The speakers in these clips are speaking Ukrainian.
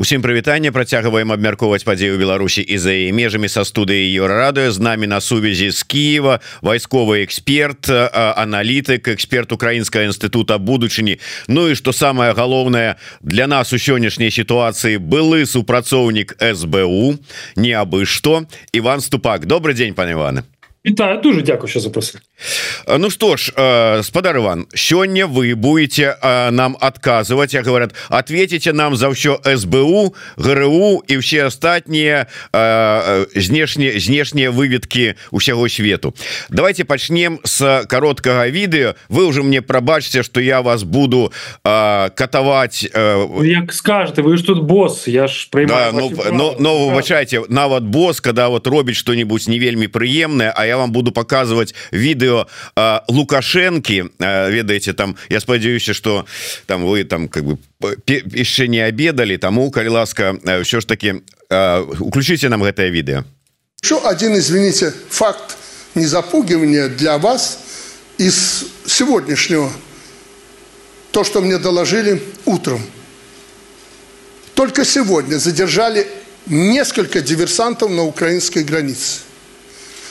Усім прывітанне працягваем абмяркоўваць падзею Беларусі і за яе межамі са студыі еўрарадыё з намі на сувязі з Киева вайсковы эксперт аналітык эксперт украінскага інстытута будучыні Ну і што самае галоўнае для нас у сённяшняй сітуацыі былы супрацоўнік СБУ не абы што Іван ступак добрый дзень пане Іваны Вітаю дуже дякую що запросили. Ну что ж спадар Иван сёння вы будете нам отказывать я говорят ответите нам за ўсё СБУ ГРУ і все астатнія знешние знешнія выведки усяго свету давайте пачнем с короткага відэо вы уже мне прабачьте что я вас буду катаваць як скажете вы ж тут босс я ж да, ну, но, но выбачайте нават босс когда вот робіць что-нибудь не вельмі прыемное а я вам буду показывать видео лукашенко ведаете там я спадзяюся что там вы там как бы яшчэ не обедали тому калі ласка все ж таки уключите нам гэтае видео еще один извините факт не запугивания для вас из сегодняшнего то что мне доложили утром только сегодня задержали несколько диверсантов на украинской границе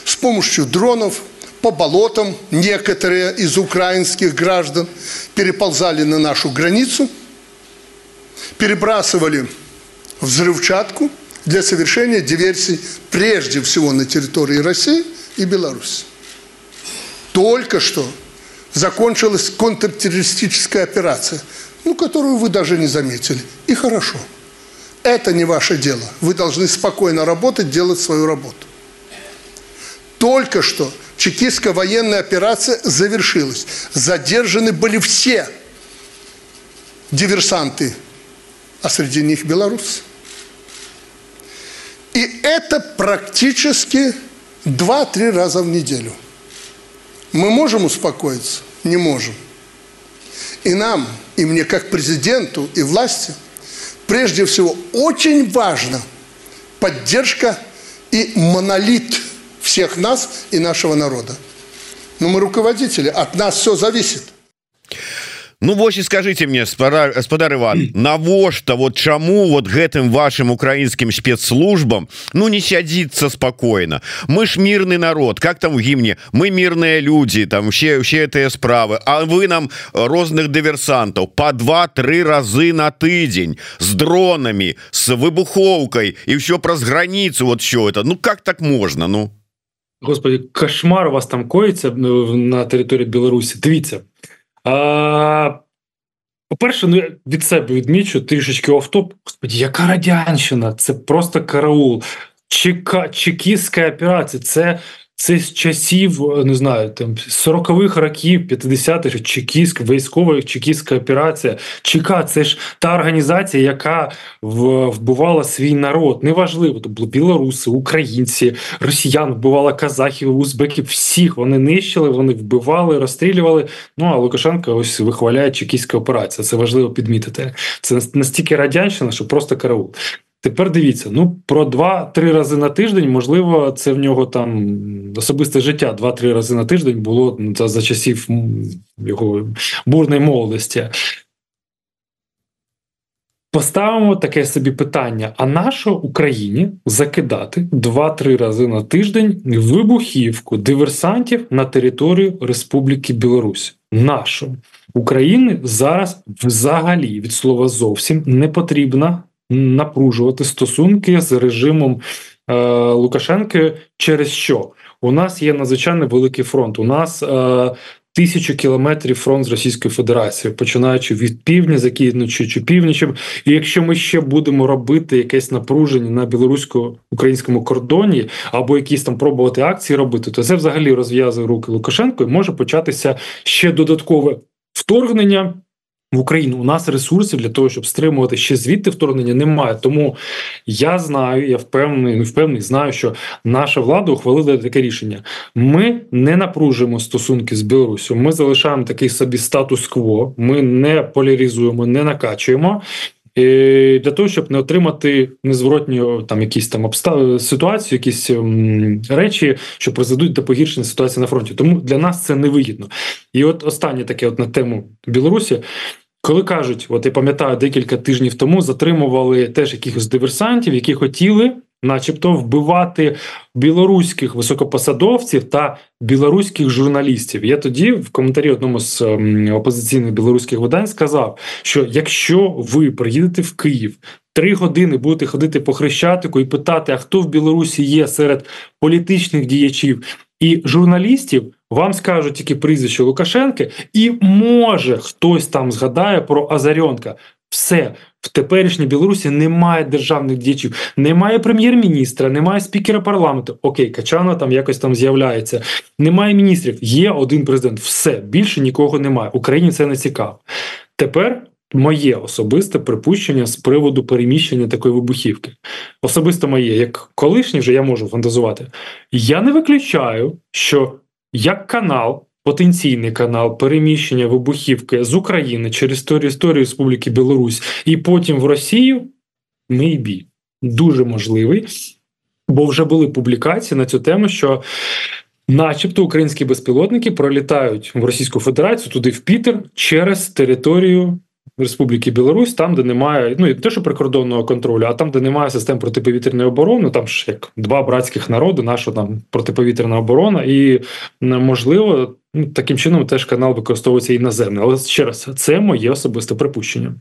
С помощью дронов по болотам некоторые из украинских граждан переползали на нашу границу, перебрасывали взрывчатку для совершения диверсий прежде всего на территории России и Беларуси. Только что закончилась контртеррористическая операция, ну, которую вы даже не заметили. И хорошо. Это не ваше дело. Вы должны спокойно работать, делать свою работу. Только что чекистская военная операция завершилась. Задержаны были все диверсанты, а среди них белорусы. И это практически 2-3 раза в неделю. Мы можем успокоиться? Не можем. И нам, и мне как президенту, и власти, прежде всего, очень важна поддержка и монолит – всех нас и нашего народа. Но мы руководители, от нас все зависит. Ну вось і скажите мне спадар Иван навошта вот чаму вот гэтым вашим украінскім спецслужбам Ну не сядзіцца спокойно мы ж мирный народ как там в гімне мы мирные люди там все все этыя справы А вы нам розных дыверсантаў по два-тры разы на тыдзень с дронами с выбухоўкой і все праз границу вот все это Ну как так можно ну Господи кошмар у вас там коїться на території Білорусі. Дивіться. А, по-перше ну я від себе відмічу трішечки офтоп. Господи яка радянщина? Це просто караул. Чека, чекістська операція. Це це з часів не знаю там 40-х років 50-х чекіськ військова чекістська операція. ЧК це ж та організація яка вбивала свій народ. Неважливо то були білоруси українці росіян вбивала казахів узбеків всіх. Вони нищили вони вбивали розстрілювали. Ну а Лукашенко ось вихваляє чекістська операція. Це важливо підмітити. Це настільки радянщина що просто караул Тепер дивіться, ну про два-три рази на тиждень, можливо, це в нього там особисте життя два-три рази на тиждень було ну, за, за часів його бурної молодості. Поставимо таке собі питання: а нащо Україні закидати два-три рази на тиждень вибухівку диверсантів на територію Республіки Білорусь? Нащо Україні зараз взагалі від слова зовсім не потрібна напружувати стосунки з режимом е, Лукашенки, через що у нас є надзвичайно великий фронт. У нас е, Тисячу кілометрів фронт з Російською Федерацією, починаючи від півдня, закінчуючи північем. І якщо ми ще будемо робити якесь напруження на білорусько-українському кордоні або якісь там пробувати акції робити, то це взагалі розв'язує руки Лукашенко і може початися ще додаткове вторгнення в Україну у нас ресурсів для того, щоб стримувати ще звідти вторгнення, немає. Тому я знаю, я впевнений, не впевнений, знаю, що наша влада ухвалила таке рішення. Ми не напружуємо стосунки з Білорусю. Ми залишаємо такий собі статус-кво. Ми не поляризуємо, не накачуємо. І Для того щоб не отримати незворотні там якісь там обстав... ситуації, якісь м, речі, що призведуть до погіршення ситуації на фронті. Тому для нас це невигідно. І от останнє таке, от на тему Білорусі. Коли кажуть, от я пам'ятаю, декілька тижнів тому затримували теж якихось диверсантів, які хотіли, начебто, вбивати білоруських високопосадовців та білоруських журналістів. Я тоді в коментарі одному з ем, опозиційних білоруських видань сказав, що якщо ви приїдете в Київ. Три години будете ходити по хрещатику і питати, а хто в Білорусі є серед політичних діячів і журналістів, вам скажуть тільки прізвище Лукашенки, і може хтось там згадає про Азарьонка. Все в теперішній Білорусі немає державних діячів, немає прем'єр-міністра, немає спікера парламенту. Окей, Качанова там якось там з'являється. Немає міністрів. Є один президент. Все більше нікого немає. Україні це не цікаво. Тепер. Моє особисте припущення з приводу переміщення такої вибухівки. Особисто моє, як колишній вже я можу фантазувати. Я не виключаю, що як канал, потенційний канал переміщення вибухівки з України через територію Республіки Білорусь і потім в Росію, maybe, дуже можливий, бо вже були публікації на цю тему, що. Начебто українські безпілотники пролітають в Російську Федерацію туди в Пітер через територію Республіки Білорусь, там, де немає ну не те, що прикордонного контролю, а там, де немає систем протиповітряної оборони, там ж як два братських народи, наша там протиповітряна оборона, і можливо, таким чином теж канал використовується і наземний. Але ще раз, це моє особисте припущення.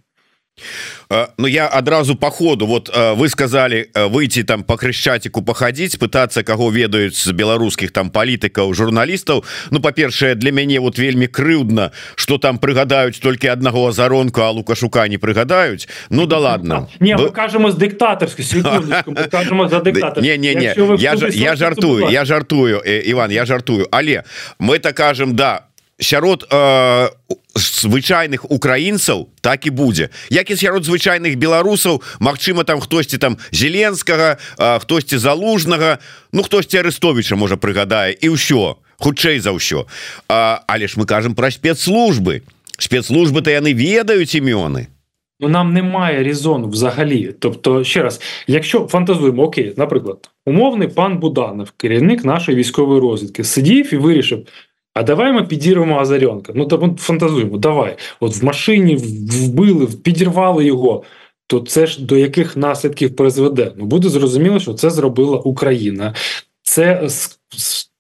Ну я адразу по ходу. Вот вы сказали выйти там по хрышчатику походить пытаться кого ведаюць з беларускіх там палітыкаў журналістаў Ну па-першае для мяне вот вельмі крыўдна что там прыгадаюць толькі аднаго азаронку а лукашука не прыгадаюць. Ну да ладно. Не мы кажемо з дыктатарскай не не не. я я жартую я жартую Іван я жартую. Але мы так кажем да сярод э, звычайных украінцаў так і будзе. Як і сярод звычайных беларусаў Мачыма там хтосьці там зеленскага хтосьці залужнага Ну хтосьці арестовича можа прыгадае і ўсё хутчэй за ўсё. Але ж мы кажам про спецслужбы. Спецслужбы то яны ведаюць імёны. Ну нам немає різону взагалі. Тобто, ще раз, якщо фантазуємо, окей, наприклад, умовний пан Буданов, керівник нашої військової розвідки, сидів і вирішив, а давай ми підірвемо Азаренка. Ну там фантазуємо, давай. От в машині вбили, підірвали його. То це ж до яких наслідків призведе? Ну буде зрозуміло, що це зробила Україна. Це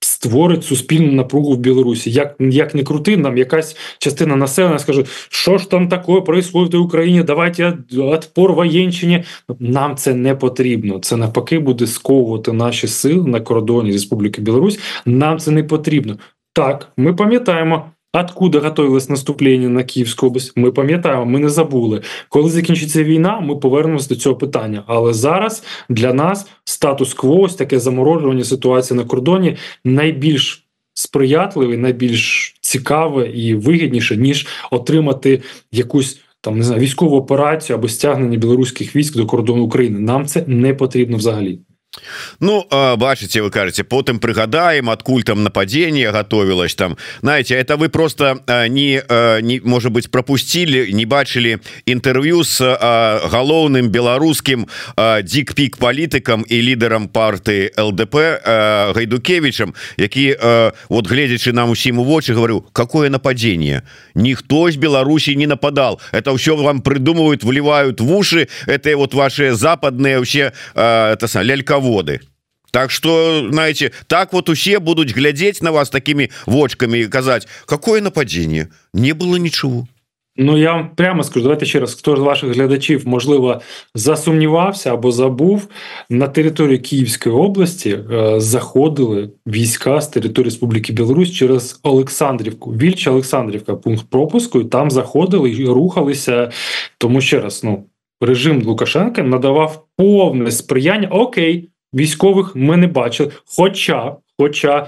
створить суспільну напругу в Білорусі. Як як не крути, нам якась частина населення скаже, що ж там таке происходит в Україні, давайте відпор воєнщині. Нам це не потрібно. Це навпаки буде сковувати наші сили на кордоні Республіки Білорусь. Нам це не потрібно. Так, ми пам'ятаємо, откуда готовилось наступлення на Київську область. Ми пам'ятаємо, ми не забули. Коли закінчиться війна, ми повернемося до цього питання. Але зараз для нас статус-кво, ось таке заморожування ситуації на кордоні найбільш сприятливий, найбільш цікаве і вигідніше, ніж отримати якусь. Там не знаю, військову операцію або стягнення білоруських військ до кордону України. Нам це не потрібно взагалі. Ну бачыце вы кажаце потым прыгадаем адкуль там нападение готовилось там. Знаете это вы просто не не может быть пропустили не бачылі інтэрв'ю с галоўным беларускім дикпік палітыкам і лідарам парты ЛДП гайдукевичам які вот гледзячы нам усім у вочы говорю какое нападение? Ніхто з Беларусі не нападал. Это ўсё вам придумывают вливают в уши это вот ваши западные вообще это ляльково заводы Так что знаете так вот усе будуць глядзець на вас такими вочками и казаць какое нападение? Не было ничего Ну я вам прямо скажу давайте ще раз хто з ваших глядачів можливо засумнівався або забув на території Київської області е, заходили війська з території Республіки Білорусь через Олександрівку. Вільча Олександрівка пункт пропуску і там заходили і рухалися. Тому ще раз ну режим Лукашенка надавав повне сприяння. Окей військових ми не бачили. Хоча Хоча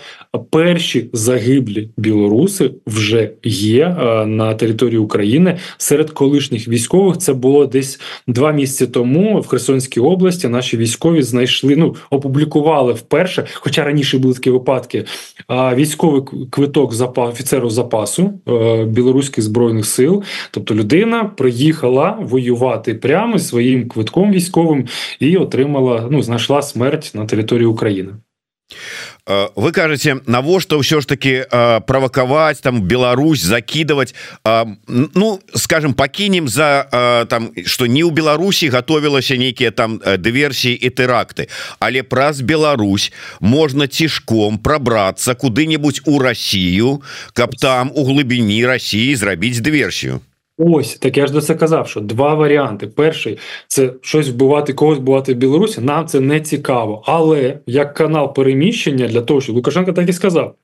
перші загиблі білоруси вже є е, на території України серед колишніх військових. Це було десь два місяці тому в Херсонській області. Наші військові знайшли, ну опублікували вперше, хоча раніше були такі випадки. Військовий квиток запа офіцеру запасу е, білоруських збройних сил. Тобто людина приїхала воювати прямо своїм квитком військовим і отримала, ну знайшла смерть на території України. Вы кажаце навошта ўсё ж таки правакаваць там Беларусь закидывать. Ну скажем пакінем за там что не ў Беларусі готовілася нейкіе там дыверсіі і тэракты але праз Беларусь можна цішком прабрацца куды-нибудь у Россию каб там у глыбіні России зрабіць дыверсію Ось так я ж до це казав, що два варіанти. Перший це щось вбивати, когось вбивати в Білорусі. Нам це не цікаво. Але як канал переміщення для того, що Лукашенко так і сказав.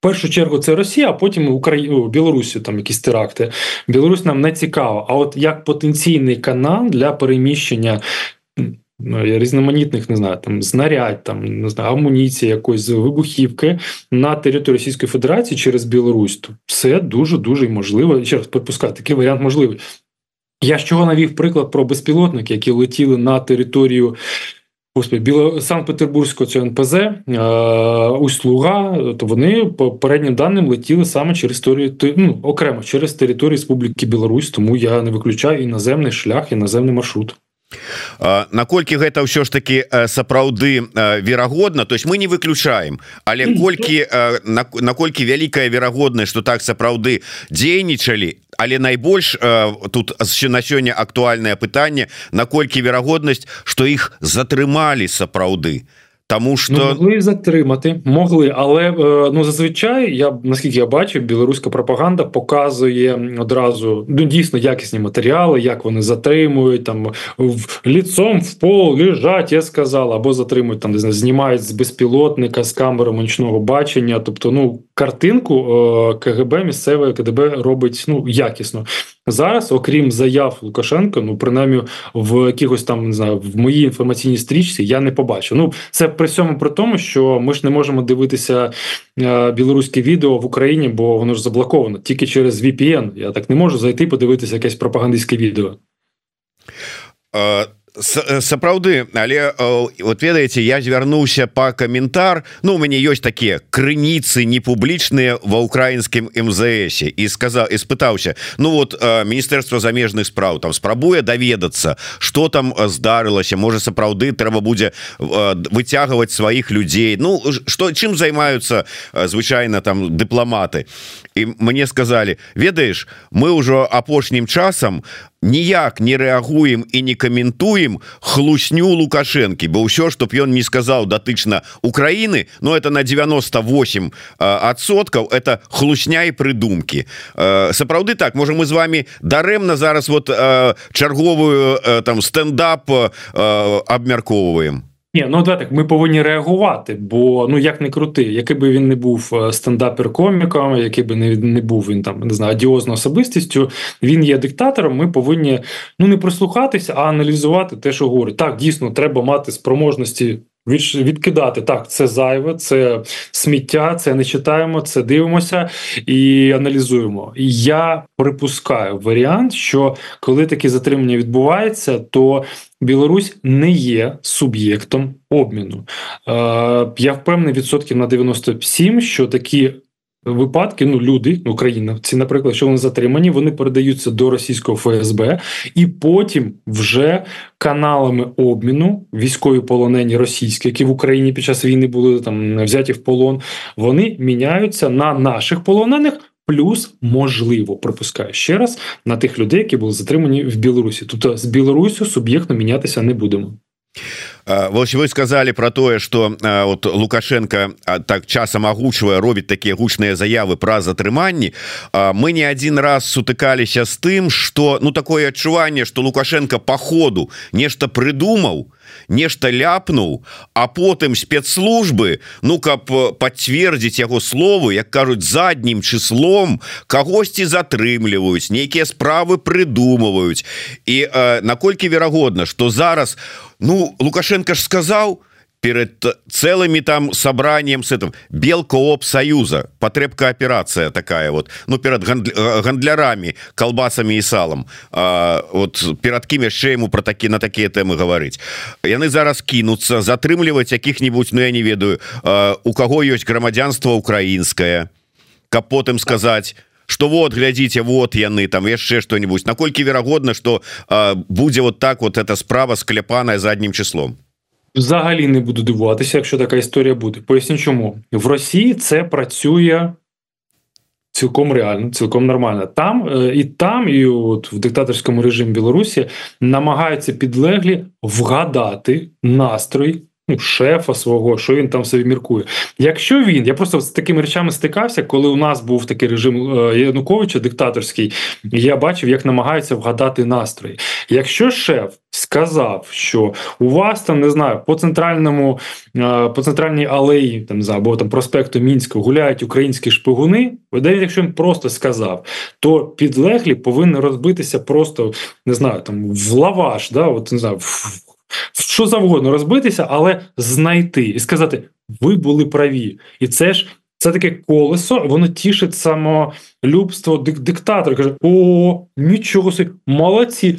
В першу чергу це Росія, а потім Україну Білорусі там якісь теракти. Білорусь нам не цікаво. А от як потенційний канал для переміщення різноманітних не знаю, там знарядь, там не знаю, амуніції, якоїсь вибухівки на території Російської Федерації через Білорусь, то це дуже дуже можливо. Ще раз припускаю, такий варіант можливий. Я з чого навів приклад про безпілотники, які летіли на територію Господи, Біло Санкт-Петербурзького цього НПЗ е, Услуга, то вони по переднім даним летіли саме через територію, ну, окремо через територію Республіки Білорусь, тому я не виключаю іноземний шлях, іноземний маршрут. Наколькі гэта ўсё ж таки сапраўды верагодна то есть мы не выключаем але колькі наколькі вялікая верагоднасць что так сапраўды дзейнічалі але найбольш тут на сёння актуальнае пытанне наколькі верагоднасць что іх затрымалі сапраўды. то Тому що ну, могли затримати, могли, але е, ну зазвичай я наскільки я бачив, білоруська пропаганда показує одразу ну дійсно якісні матеріали, як вони затримують там в ліцом в пол лежать, я сказала, або затримують там, не знаю, знімають з безпілотника з камери нічного бачення. Тобто, ну картинку е, КГБ місцеве КДБ робить ну якісно. Зараз, окрім заяв Лукашенка, ну принаймні в якихось там не знаю, в моїй інформаційній стрічці я не побачу. Ну це при цьому при тому, що ми ж не можемо дивитися е, білоруське відео в Україні, бо воно ж заблоковано тільки через VPN. Я так не можу зайти подивитися якесь пропагандистське відео. Е, сапраўды але вот ведаеце я звярнуўся по каментар Ну у мяне ёсць такія крыніцы непублічныя ва украінскім МЗСе і сказал і спытаўся Ну вот міністэрства замежных спраў там спрабуе даведацца что там здарылася можа сапраўды трэба будзе выцягваць сваіх людзей Ну что чым займаются звычайно там дыпламаты. І мне сказали ведаеш мы ўжо апошнім часам ніяк не рэагуем і не каментуем хлусню лукашэнкі бо ўсё чтоб ён не сказаў датычна Украіны но это на 98 адсоткаў это хлусня і прыдумки сапраўды так можа мы з вами дарэмна зараз вот чарговую там стендап абмяркоўваем ні, ну да, так ми повинні реагувати, бо ну як не крути, який би він не був е, стендапер-коміком, який би не не був він там не знаю, адіозною особистістю, він є диктатором. Ми повинні ну не прислухатися, а аналізувати те, що говорить. Так, дійсно, треба мати спроможності відкидати так, це зайве, це сміття, це не читаємо, це дивимося і аналізуємо. Я припускаю варіант, що коли такі затримання відбуваються, то Білорусь не є суб'єктом обміну. Е, Я впевнений відсотків на 97, що такі випадки, ну люди, українці, наприклад, що вони затримані, вони передаються до російського ФСБ, і потім вже каналами обміну військові полонені російські, які в Україні під час війни були там взяті в полон, вони міняються на наших полонених. Плюс можливо припускаю ще раз на тих людей, які були затримані в Білорусі. Тобто з Білорусю суб'єктно мінятися не будемо. Вось вы сказали про тое что вот лукашенко так часам агучвае робіць такія гучныя заявы пра затрыманні мы не один раз сутыкаліся з тым что ну такое адчуванне что лукашенко по ходу нешта прыдумаў нешта ляпнуў а потым спецслужбы ну каб подцвердзіць яго словы як кажуць заднім числом кагосьці затрымліваюць нейкія справы прыдумваюць. І э, наколькі верагодна что зараз ну лукашенко ж сказал перед целыми там собранием с этим. Белкооп союза. Потребка операция такая вот. Ну перед гандлярами колбасами и салом. А, вот перад кім яшчэ ему про такі на такія темы говорить? Яны зараз кинуться затрымліваць якіх-нибудь Ну я не ведаю а, у кого есть грамадзянство украинское. Каб потым сказать что вот глядите вот яны там яшчэ что-нибудь. Наколькі верагодна что будзе вот так вот эта справа скляпаная заднім числом Взагалі не буду дивуватися, якщо така історія буде. Поясню, чому в Росії це працює цілком реально, цілком нормально. Там е, і там, і от в диктаторському режимі Білорусі намагаються підлеглі вгадати настрой ну, шефа свого, що він там собі міркує. Якщо він, я просто з такими речами стикався, коли у нас був такий режим е, Януковича, диктаторський, я бачив, як намагаються вгадати настрої. Якщо шеф сказав, що у вас там не знаю, по центральному, е, по центральній алеї там за або там проспекту Мінська гуляють українські шпигуни, навіть якщо він просто сказав, то підлеглі повинні розбитися просто не знаю, там в лаваш, да, от не знаю, в що завгодно розбитися, але знайти і сказати: ви були праві. І це ж це таке колесо, воно тішить самолюбство дик диктатора. Каже: О, нічого собі, молодці.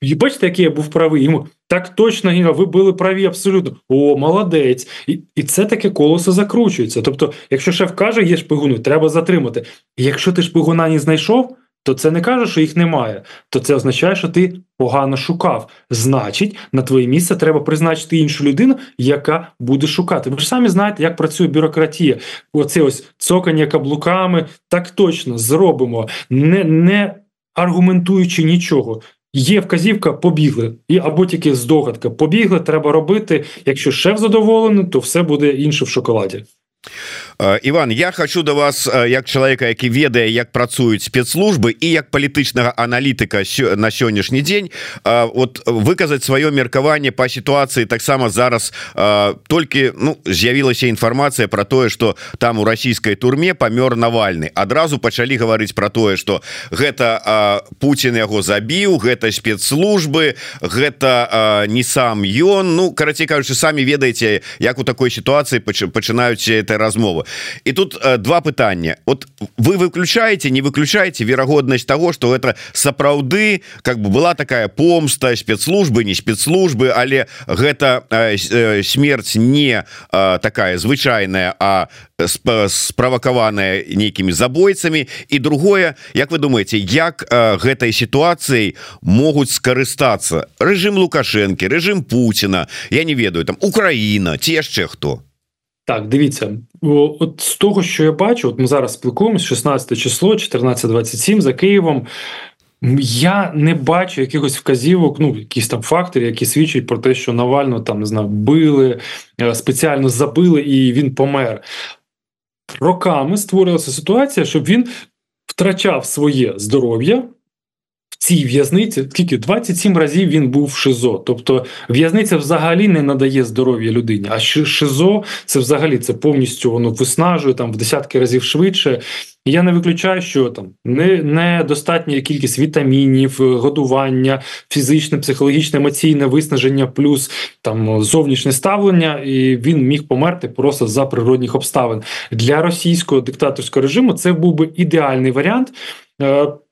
І бачите, який я був правий. Йому так точно ви були праві абсолютно. О, молодець. І і це таке колесо закручується. Тобто, якщо шеф каже, є шпигуни, треба затримати. І якщо ти шпигуна не знайшов, то це не каже, що їх немає. То це означає, що ти погано шукав. Значить, на твоє місце треба призначити іншу людину, яка буде шукати. Ви ж самі знаєте, як працює бюрократія. Оце ось цокання каблуками. Так точно зробимо, не, не аргументуючи нічого. Є вказівка, побігли, і або тільки здогадка. Побігли, треба робити. Якщо шеф задоволений, то все буде інше в шоколаді. Іван я хочу до вас як чалавека які ведае як працуюць спецслужбы і як палітычнага аналітыка на сённяшні дзень вот выказаць сваё меркаванне по сітуацыі таксама зараз толькі ну з'явілася інфармацыя про тое что там у расійскай турме памёр Навальны адразу пачалі гаварыць про тое что гэта Путін яго забіў гэта спецслужбы гэта не сам ён ну карацей кажучы самі ведаеце як у такой сітуацыі пачынаюць этой размовы і тут э, два пытання вот вы выключаете не выключаете верагоднасць того что это сапраўды как бы была такая помста спецслужбы не спецслужбы але гэта э, э, смерть не э, такая звычайная а справакаваная нейкімі забойцамі і другое Як вы думаете як э, гэтай сітуацыяй могуць скарыстацца? Режим лукашэнкі режим Путина я не ведаю там Украіна ці яшчэ хто Так, дивіться, от з того, що я бачу, от ми зараз спілкуємось 16 число, 14.27 за Києвом. Я не бачу якихось вказівок, ну якісь там фактори, які свідчать про те, що Навального там не знаю, били, е, спеціально забили і він помер. Роками створилася ситуація, щоб він втрачав своє здоров'я цій в'язниці скільки 27 разів він був в ШИЗО. Тобто в'язниця взагалі не надає здоров'я людині. А ШИЗО це взагалі це повністю воно виснажує там в десятки разів швидше. Я не виключаю, що там не недостатня кількість вітамінів, годування, фізичне, психологічне, емоційне виснаження, плюс там зовнішнє ставлення, і він міг померти просто за природних обставин для російського диктаторського режиму. Це був би ідеальний варіант.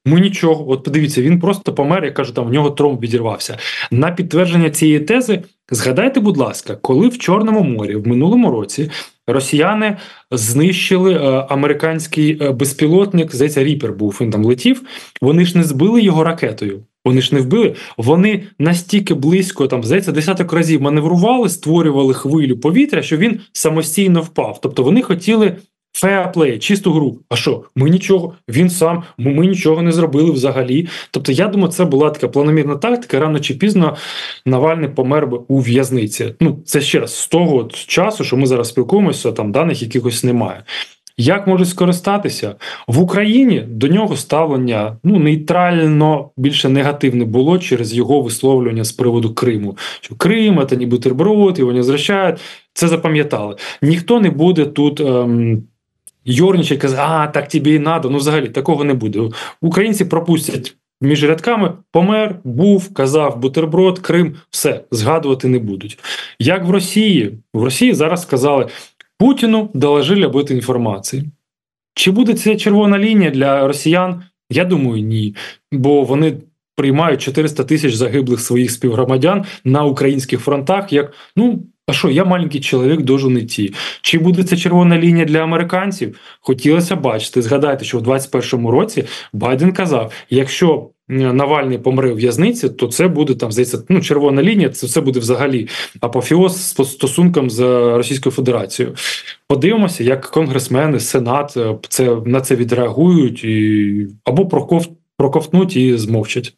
Ми нічого, от подивіться, він просто помер. Я кажу, там в нього тромб відірвався. На підтвердження цієї тези, згадайте, будь ласка, коли в Чорному морі в минулому році росіяни знищили е, американський е, безпілотник, здається, Ріпер був він там летів. Вони ж не збили його ракетою. Вони ж не вбили. Вони настільки близько, там здається, десяток разів маневрували, створювали хвилю повітря, що він самостійно впав. Тобто вони хотіли феаплей, чисту гру. А що? Ми нічого, він сам, ми нічого не зробили взагалі. Тобто, я думаю, це була така планомірна тактика. Рано чи пізно Навальний помер би у в'язниці. Ну, це ще раз з того часу, що ми зараз спілкуємося, там даних якихось немає. Як можуть скористатися в Україні? До нього ставлення ну нейтрально більше негативне було через його висловлювання з приводу Криму. Що Крим це не бутерброд, його не зрощають. Це запам'ятали. Ніхто не буде тут. Ем, Йорнічать каже, а так тобі і надо. Ну, взагалі такого не буде. Українці пропустять між рядками, помер, був, казав бутерброд, Крим, все згадувати не будуть. Як в Росії, в Росії зараз сказали Путіну доложили об этой інформації. Чи буде це червона лінія для росіян? Я думаю, ні. Бо вони приймають 400 тисяч загиблих своїх співгромадян на українських фронтах як ну А що я маленький чоловік должен йти? Чи буде це червона лінія для американців? Хотілося бачити. Згадайте, що в 21-му році Байден казав: якщо Навальний помре в в'язниці, то це буде там здається, ну червона лінія. Це все буде взагалі апофіоз з стосунком з Російською Федерацією. Подивимося, як конгресмени, сенат е, це на це відреагують і або проковтнуть і змовчать.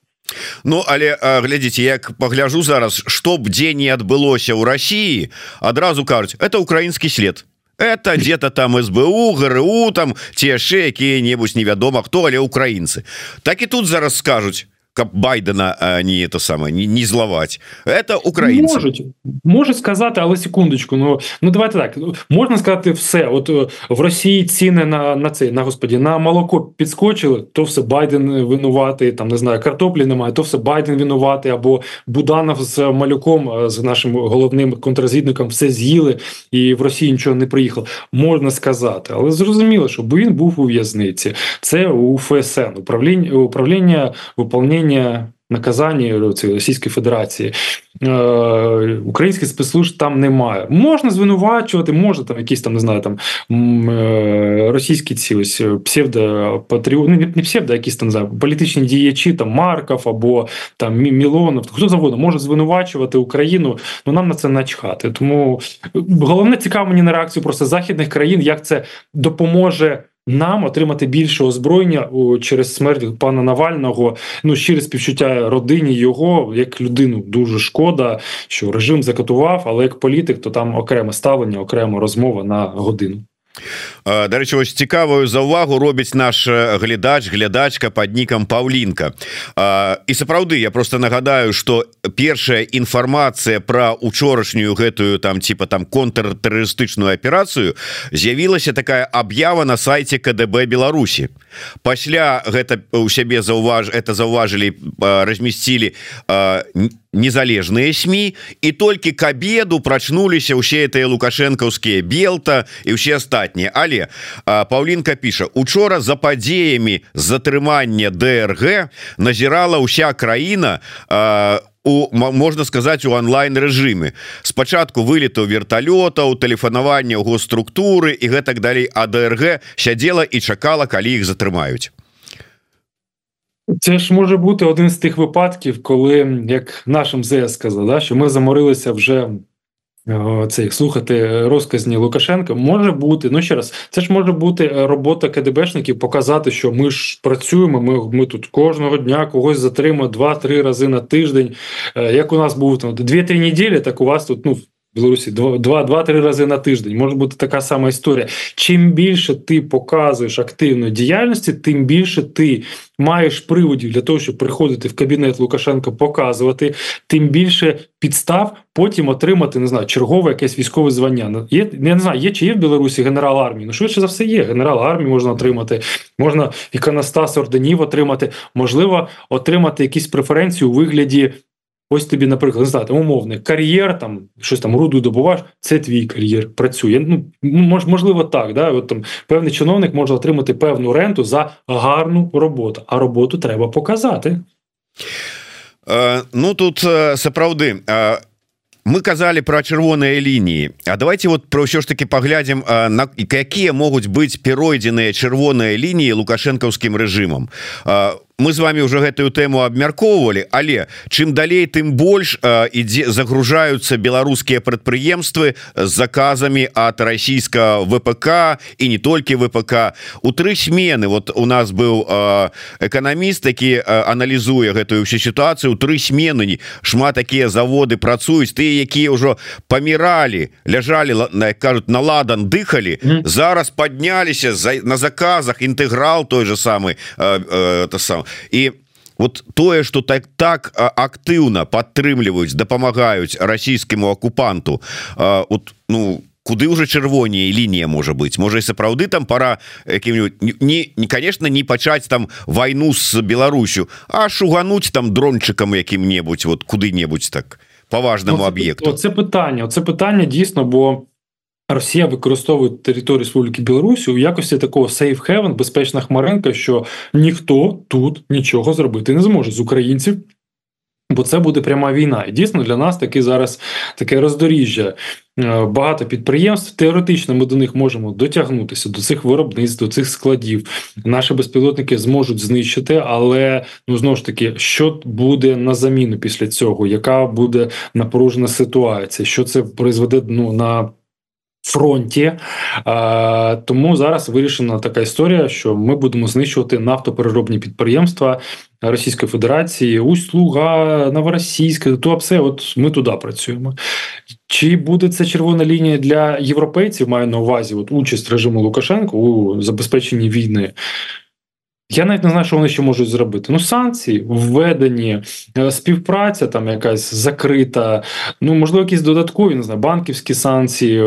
Ну але глядзіце як пагляжу зараз чтоб дзе не адбылося ў Росіі адразу кажуць это украінскі след это где-то там СБУ ГРУ там ці яшчэ якія-небудзь невядома хто але украінцы так і тут зараз скажуць каб байдена а не это самое не, не зловать. Это українці можуть може сказати але секундочку ну ну давайте так можна сказати все от е, в Росії ціни на на це на господі на молоко підскочили то все Байден винуватий там не знаю картоплі немає то все Байден винуватий або Буданов з малюком е, з нашим головним контррозвідником все з'їли і в Росії нічого не приїхав можна сказати але зрозуміло що він був у в'язниці. Це у ФСН управління управління виповнення управління наказання Російської Федерації е, українських спецслужб там немає. Можна звинувачувати, можна там якісь там не знаю, там е, російські ці ось псевдопатріоти, ну, не псевдо, якісь там знаю, політичні діячі, там Марков або там Мілонов, хто завгодно може звинувачувати Україну. Ну нам на це начхати. Тому головне цікаво мені на реакцію просто західних країн, як це допоможе нам отримати більше озброєння через смерть пана Навального. Ну щире співчуття родині його як людину дуже шкода, що режим закатував, але як політик, то там окреме ставлення, окрема розмова на годину. Дарэчы вось цікавую за увагу робіць наш глядач глядачка под нікам Паўлінка. І сапраўды я просто нагадаю что першая інфармацыя про учорашнюю гэтую там типа там контртэрарыстычную аперацыю з'явілася такая аб'ява на сайте КДБ Беларусі. Пасля гэта у сябе заўваж это заўважылі размясцілі не незалежныя сМ і толькі к обеду прачнуліся ўсе этыя лукашэнкаўскія белта і ўсе астатнія але Паўлінка піша учора за падзеямі затрымання ДРГ назірала ўся краіна у можна сказаць у онлайн рэжыме спачатку вылету верталётаў тэлефанавання ў госструктуры і гэтак далей а ДРГ сядзела і чакала калі іх затрымаюць Це ж може бути один з тих випадків, коли як нашим ЗС сказав, да, що ми заморилися вже цей слухати розказні Лукашенка. Може бути, ну ще раз, це ж може бути робота КДБшників, показати, що ми ж працюємо. Ми ми тут кожного дня когось затримуємо два-три рази на тиждень. Е, як у нас був там дві-три неділі, так у вас тут ну Білорусі два-три рази на тиждень може бути така сама історія. Чим більше ти показуєш активної діяльності, тим більше ти маєш приводів для того, щоб приходити в кабінет Лукашенка, показувати, тим більше підстав потім отримати не знаю, чергове якесь військове звання. Ну, є не знаю, є чи є в Білорусі генерал армії. Ну швидше за все є. Генерал армії можна отримати, можна іконостас орденів отримати, можливо, отримати якісь преференції у вигляді. Ось тобі, наприклад, не знаю, там умовний кар'єр, там щось там руду добуваєш, це твій кар'єр працює. Ну мож, можливо, так. Да? От там певний чиновник може отримати певну ренту за гарну роботу, а роботу треба показати. Е, ну тут е, сапраўды. Е, мы казалі про чырвоныя лініі А давайте вот про ўсё ж таки паглядзім на якія могуць быць перайдзеныя чырвоныя лініі лукашэнкаўскім рэжымам мы з вами уже гэтую тэму абмяркоўвалі але чым далей тым больш ідзе загружаюцца беларускія прадпрыемствы з заказамі от расійска ВПК і не толькі ВПК у тры смены вот у нас быў эканаміст які аналізуе гэтую всю сітуацыю тры смены шмат такія заводы працуюць тыя якія ўжо паміралі ляжалі на кажуць на ладан дыхалі mm. зараз подняліся за на заказах інтэграл той же самый это сам і вот тое что так так актыўна падтрымліваюць дапамагаюць расійскаму акупанту вот ну куды уже чырвоней лінія можа быть можа і сапраўды там пора якім-нибудь не не конечно не пачаць там войну с Беларусю а шугануть там дрончыкам якім-небудзь вот куды-небудзь так по важному об'екту це питання це питання дійсно бо Росія використовує територію Республіки Білорусі у якості такого safe haven, безпечна хмаринка, що ніхто тут нічого зробити не зможе з українців. Бо це буде пряма війна, і дійсно для нас таки зараз таке роздоріжжя. Е, багато підприємств теоретично ми до них можемо дотягнутися до цих виробництв, до цих складів. Наші безпілотники зможуть знищити, але ну знову ж таки, що буде на заміну після цього? Яка буде напружена ситуація? Що це призведе ну на фронті. А, Тому зараз вирішена така історія, що ми будемо знищувати нафтопереробні підприємства Російської Федерації, Усть-Луга, Новоросійська, то все, от ми туди працюємо. Чи буде це червона лінія для європейців? Маю на увазі от участь режиму Лукашенко у забезпеченні війни. Я навіть не знаю, що вони ще можуть зробити. Ну, санкції введені, е, співпраця там якась закрита. Ну, можливо, якісь додаткові не знаю, банківські санкції.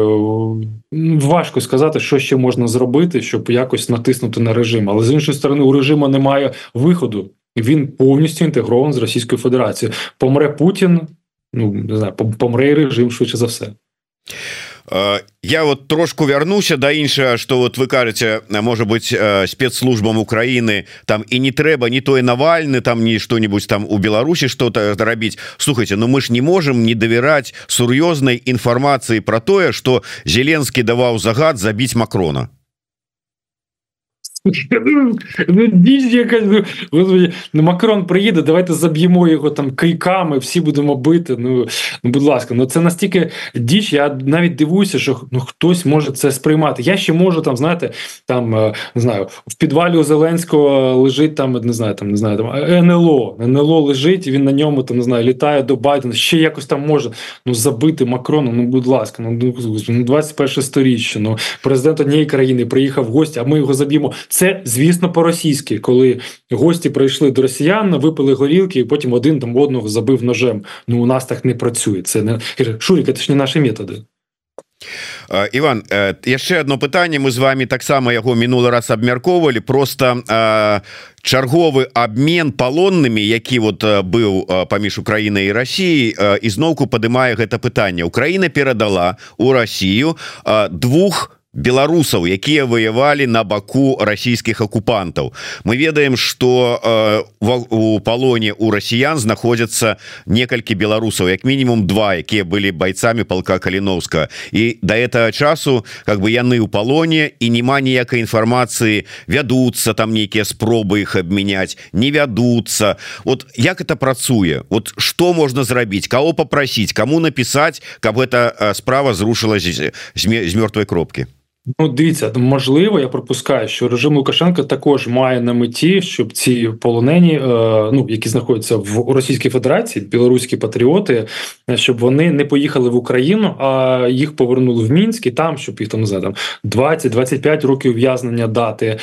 Важко сказати, що ще можна зробити, щоб якось натиснути на режим. Але з іншої сторони, у режиму немає виходу. Він повністю інтегрований з Російською Федерацією. Помре Путін, ну не знаю, помре і режим швидше за все. Я вот трошку вярнуся да іншага что вот вы кажаце может быть спецслужбам Украины там і не трэба не той навальны там не что-нибудь там у Беларусі что-то рабіць слухайте Ну мы ж не можем не давяраць сур'ёзнай інфармацыі про тое что Зеленскі даваў загад забіць Макрона Ну, діч якась, ну, господи, ну Макрон приїде, давайте заб'ємо його там кийками, всі будемо бити. Ну, ну будь ласка, ну це настільки діч, я навіть дивуюся, що ну хтось може це сприймати. Я ще можу там, знаєте, там е, не знаю, в підвалі у Зеленського лежить там, не знаю, там не знаю, там НЛО. НЛО лежить, і він на ньому там не знаю, літає до Байдена. Ще якось там може ну забити Макрона. Ну, будь ласка, ну ну 21 сторіччя. Ну президент однієї країни приїхав в гості, а ми його заб'ємо. Це, звісно, по-російськи, коли гості прийшли до росіян, випили горілки, і потім один там одного забив ножем. Ну у нас так не працює. Це не Шурік, це ж не наші методи. Іван яшчэ одно пытанне мы з вами таксама яго мінулы раз абмяркоўвалі просто чарговы обмен палоннымі які вот быў паміж Украінай і Росіяй ізноўку падымае гэта пытанне Украіна перадала у Россию двух беларусаў якія воевалі на баку расійскіх акупантаў. Мы ведаем что э, у палоне у расіян знаходзяцца некалькі беларусаў як мінімум два якія былі бойцамі полка каліновска. І до этого часу как бы яны у палоне і няма ніякай інфармацыі вядуцца там нейкія спробы их абмяняць не вядуцца. Вот як это працуе? Вот что можна зрабіць? Кого попросить кому написать каб эта справа зрушилась з мёртвой кропки Ну, дивіться, можливо, я пропускаю, що режим Лукашенка також має на меті, щоб ці полонені, е, ну які знаходяться в Російській Федерації, білоруські патріоти, щоб вони не поїхали в Україну, а їх повернули в Мінськ і там, щоб їх там там 20-25 років ув'язнення дати.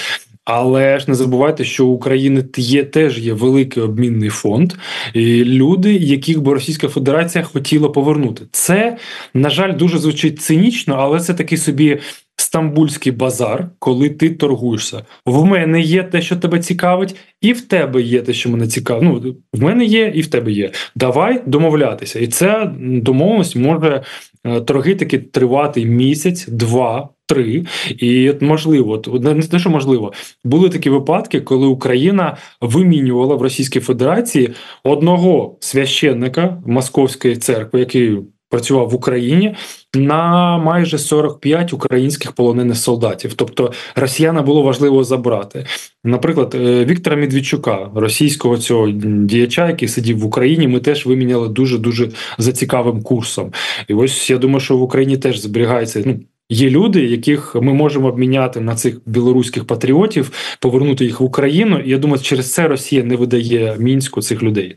Але ж не забувайте, що у України є теж є великий обмінний фонд, і люди, яких би Російська Федерація хотіла повернути. Це на жаль дуже звучить цинічно, але це такий собі стамбульський базар, коли ти торгуєшся. В мене є те, що тебе цікавить, і в тебе є те, що мене цікавить. Ну в мене є, і в тебе є. Давай домовлятися. І ця домовленість може е, торги таки тривати місяць, два. Три і можливо, не те, що можливо, були такі випадки, коли Україна вимінювала в Російській Федерації одного священника Московської церкви, який працював в Україні на майже 45 українських полонених солдатів. Тобто росіяна було важливо забрати. Наприклад, е, Віктора Медведчука, російського цього діяча, який сидів в Україні, ми теж виміняли дуже дуже за цікавим курсом. І ось я думаю, що в Україні теж зберігається. Ну є люди, яких ми можемо обміняти на цих білоруських патріотів, повернути їх в Україну. І я думаю, через це Росія не видає мінську цих людей.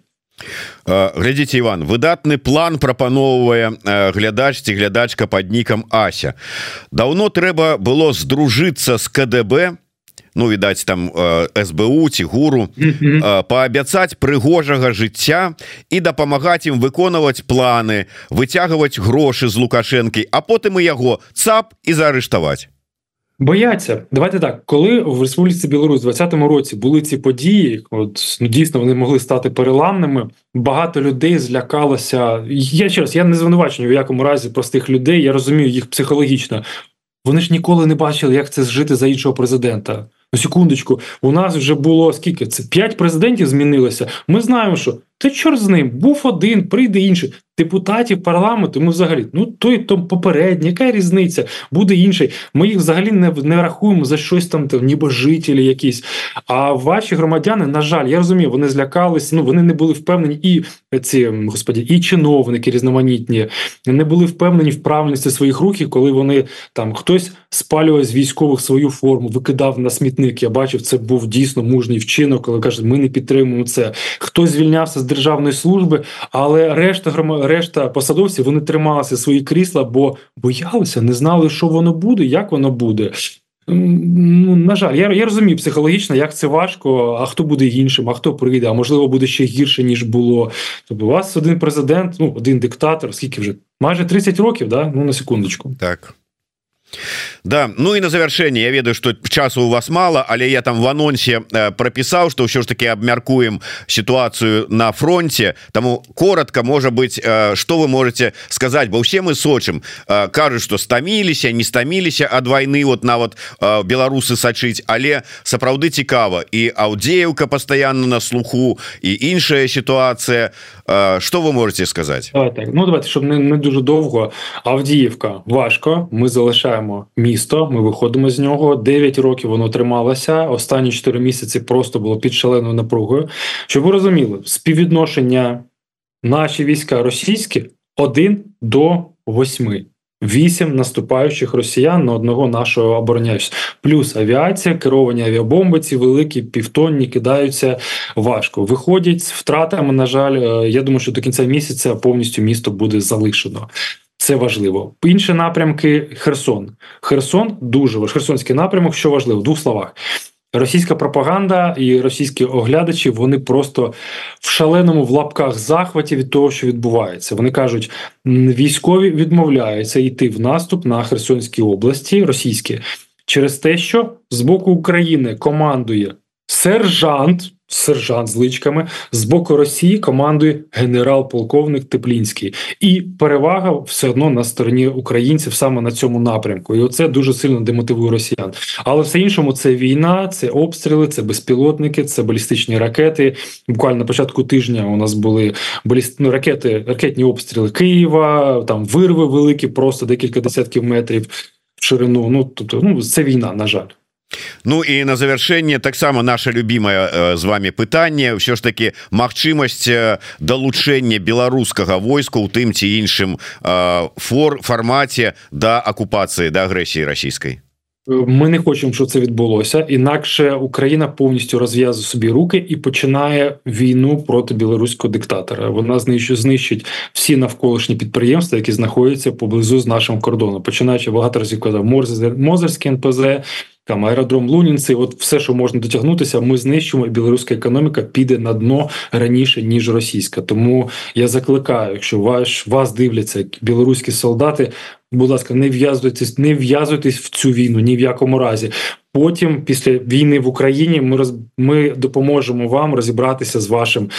Глядзіце Іван выдатны план прапаноўвае глядач ці глядачка под нікам Ася. Даўно трэба было здружыцца з КДБ ну відаць там СБУ ці гуру паабяцаць прыгожага жыцця і дапамагаць ім выконваць планы выцягваць грошы з лукашэнкі а потым і яго цап і заарыштаваць Бояться, давайте так, коли в Республіці Білорусь в 2020 році були ці події, от ну дійсно вони могли стати переламними. Багато людей злякалося. Я ще раз, я не звинувачую в якому разі простих людей. Я розумію їх психологічно. Вони ж ніколи не бачили, як це жити за іншого президента. Ну, секундочку, у нас вже було скільки це п'ять президентів змінилося. Ми знаємо, що та чорт з ним був один, прийде інший. Депутатів парламенту, ми взагалі, ну той то попередній, яка різниця, буде інший. Ми їх взагалі не не рахуємо за щось там, там нібожителі якісь. А ваші громадяни, на жаль, я розумію, вони злякались, ну вони не були впевнені, і ці господі, і чиновники різноманітні не були впевнені в правильності своїх рухів, коли вони там хтось спалював з військових свою форму, викидав на смітник. Я бачив, це був дійсно мужній вчинок, коли кажуть, ми не підтримуємо це. Хтось звільнявся з державної служби, але решта грома, решта посадовців вони трималися свої крісла, бо боялися, не знали, що воно буде, як воно буде. Ну, на жаль, я я розумію психологічно, як це важко. А хто буде іншим, а хто прийде, а можливо буде ще гірше ніж було. Тобто, у вас один президент, ну один диктатор, скільки вже майже 30 років, да? Ну на секундочку. Так. Да ну і на завяршэнне Я ведаю что часу у вас мало але я там в анонсе э, пропісаў что ўсё ж таки абмяркуем ситуацию на фронте. Тому коротко можа быть что э, вы можете сказать? Бо усе мы сочым э, кажуць что стаміліся не стаміліся ад войны вот нават беларусы сачыць але сапраўды цікава і аўдзеўка постоянно на слуху і іншая ситуация. Что вы можете сказать? Давай так. ну давайте щоб не, не дуже довго. Авдіївка важко. Ми залишаємо місто. Ми виходимо з нього. 9 років воно трималося. Останні 4 місяці просто було під шаленою напругою. Щоб ви розуміли, співвідношення наші війська російські 1 до 8. Вісім наступаючих росіян на одного нашого обороняючого. плюс авіація, керовані авіабомби, ці великі півтонні кидаються важко. Виходять з втратами. На жаль, е, я думаю, що до кінця місяця повністю місто буде залишено. Це важливо. Інші напрямки Херсон. Херсон дуже важливо. Херсонський напрямок, що важливо в двох словах. Російська пропаганда і російські оглядачі вони просто в шаленому в лапках захваті від того, що відбувається. Вони кажуть, військові відмовляються йти в наступ на Херсонській області російські через те, що з боку України командує сержант сержант з личками з боку Росії командує генерал-полковник Теплінський, і перевага все одно на стороні українців саме на цьому напрямку. І оце дуже сильно демотивує росіян. Але все іншому це війна, це обстріли, це безпілотники, це балістичні ракети. Буквально на початку тижня у нас були баліст... ну, ракети, ракетні обстріли Києва, там вирви великі, просто декілька десятків метрів в ширину. Ну тобто, ну це війна, на жаль. Ну і на завяршэнне таксама наша любимая э, з вами пытанне. Ўсё ж таки магчымасць э, далучэння беларускага войска у тым ці іншым э, фор фармаце да акупацыі да агрэсіі расійскай Ми не хочемо, щоб це відбулося інакше Україна повністю розв'язує собі руки і починає війну проти білоруського диктатора. Вона знищить, знищить всі навколишні підприємства, які знаходяться поблизу з нашим кордоном, починаючи багато разів казав Мозерський НПЗ, там аеродром Лунінці, от все, що можна дотягнутися, ми знищимо, і білоруська економіка піде на дно раніше ніж російська. Тому я закликаю, якщо ваш вас дивляться білоруські солдати, будь ласка, не в'язуйтесь, не в'язуйтесь в цю війну ні в якому разі. Потім, після війни в Україні, ми роз ми допоможемо вам розібратися з вашим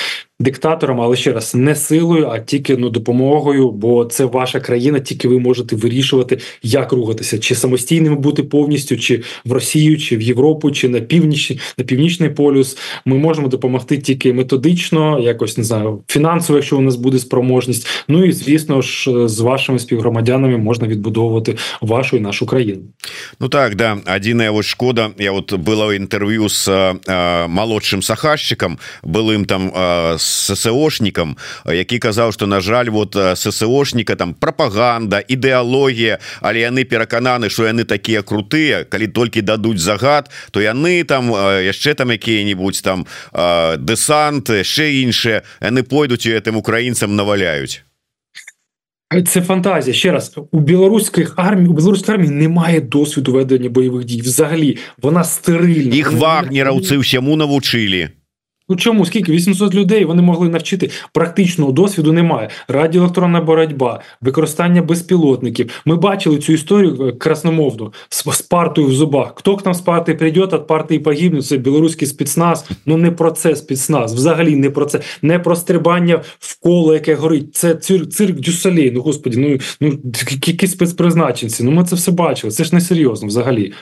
диктатором, але ще раз не силою, а тільки ну допомогою, бо це ваша країна, тільки ви можете вирішувати, як рухатися, чи самостійними бути повністю, чи в Росію, чи в Європу, чи на північ, на північний полюс. Ми можемо допомогти тільки методично, якось не знаю, фінансово, якщо у нас буде спроможність. Ну і звісно ж, з вашими співгромадянами можна відбудовувати вашу і нашу країну. Ну так да адзіная вот шкода я вот было інтерв'ю з э, малодшим сахашчыкам былым там э, ссошнікам які казаў что на жаль вот ссошніка там пропаганда ідэалогія але яны перакананы что яны такія крутыя калі толькі дадуць загад то яны там яшчэ там якія-нибудь там дэсанты яшчэ іншыя яны пойдуць і гэтым украінцам наваляюць Це фантазія ще раз у білоруських армій у білоруській армії немає досвіду ведення бойових дій. Взагалі вона стерильна. Їх вагнерівці всьому навчили. Ну чому скільки 800 людей вони могли навчити практичного досвіду? Немає радіоелектронна боротьба, використання безпілотників. Ми бачили цю історію е, красномовну з партою в зубах. Хто к нам з партії прийде, від партії погибне, Це білоруський спецназ. Ну не про це спецназ. Взагалі не про це, не про стрибання в коло, яке горить. Це цирк, цирк Дюсалей. Ну господі, ну ну які спецпризначенці. Ну ми це все бачили. Це ж не серйозно взагалі.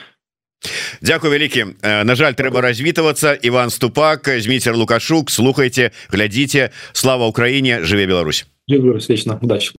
Дякую вялікі На жаль трэба развітвацца Іван ступак зміцер лукашук. Слухайте глядзіце слава Украіне жыве Беларусь. Вечна удачи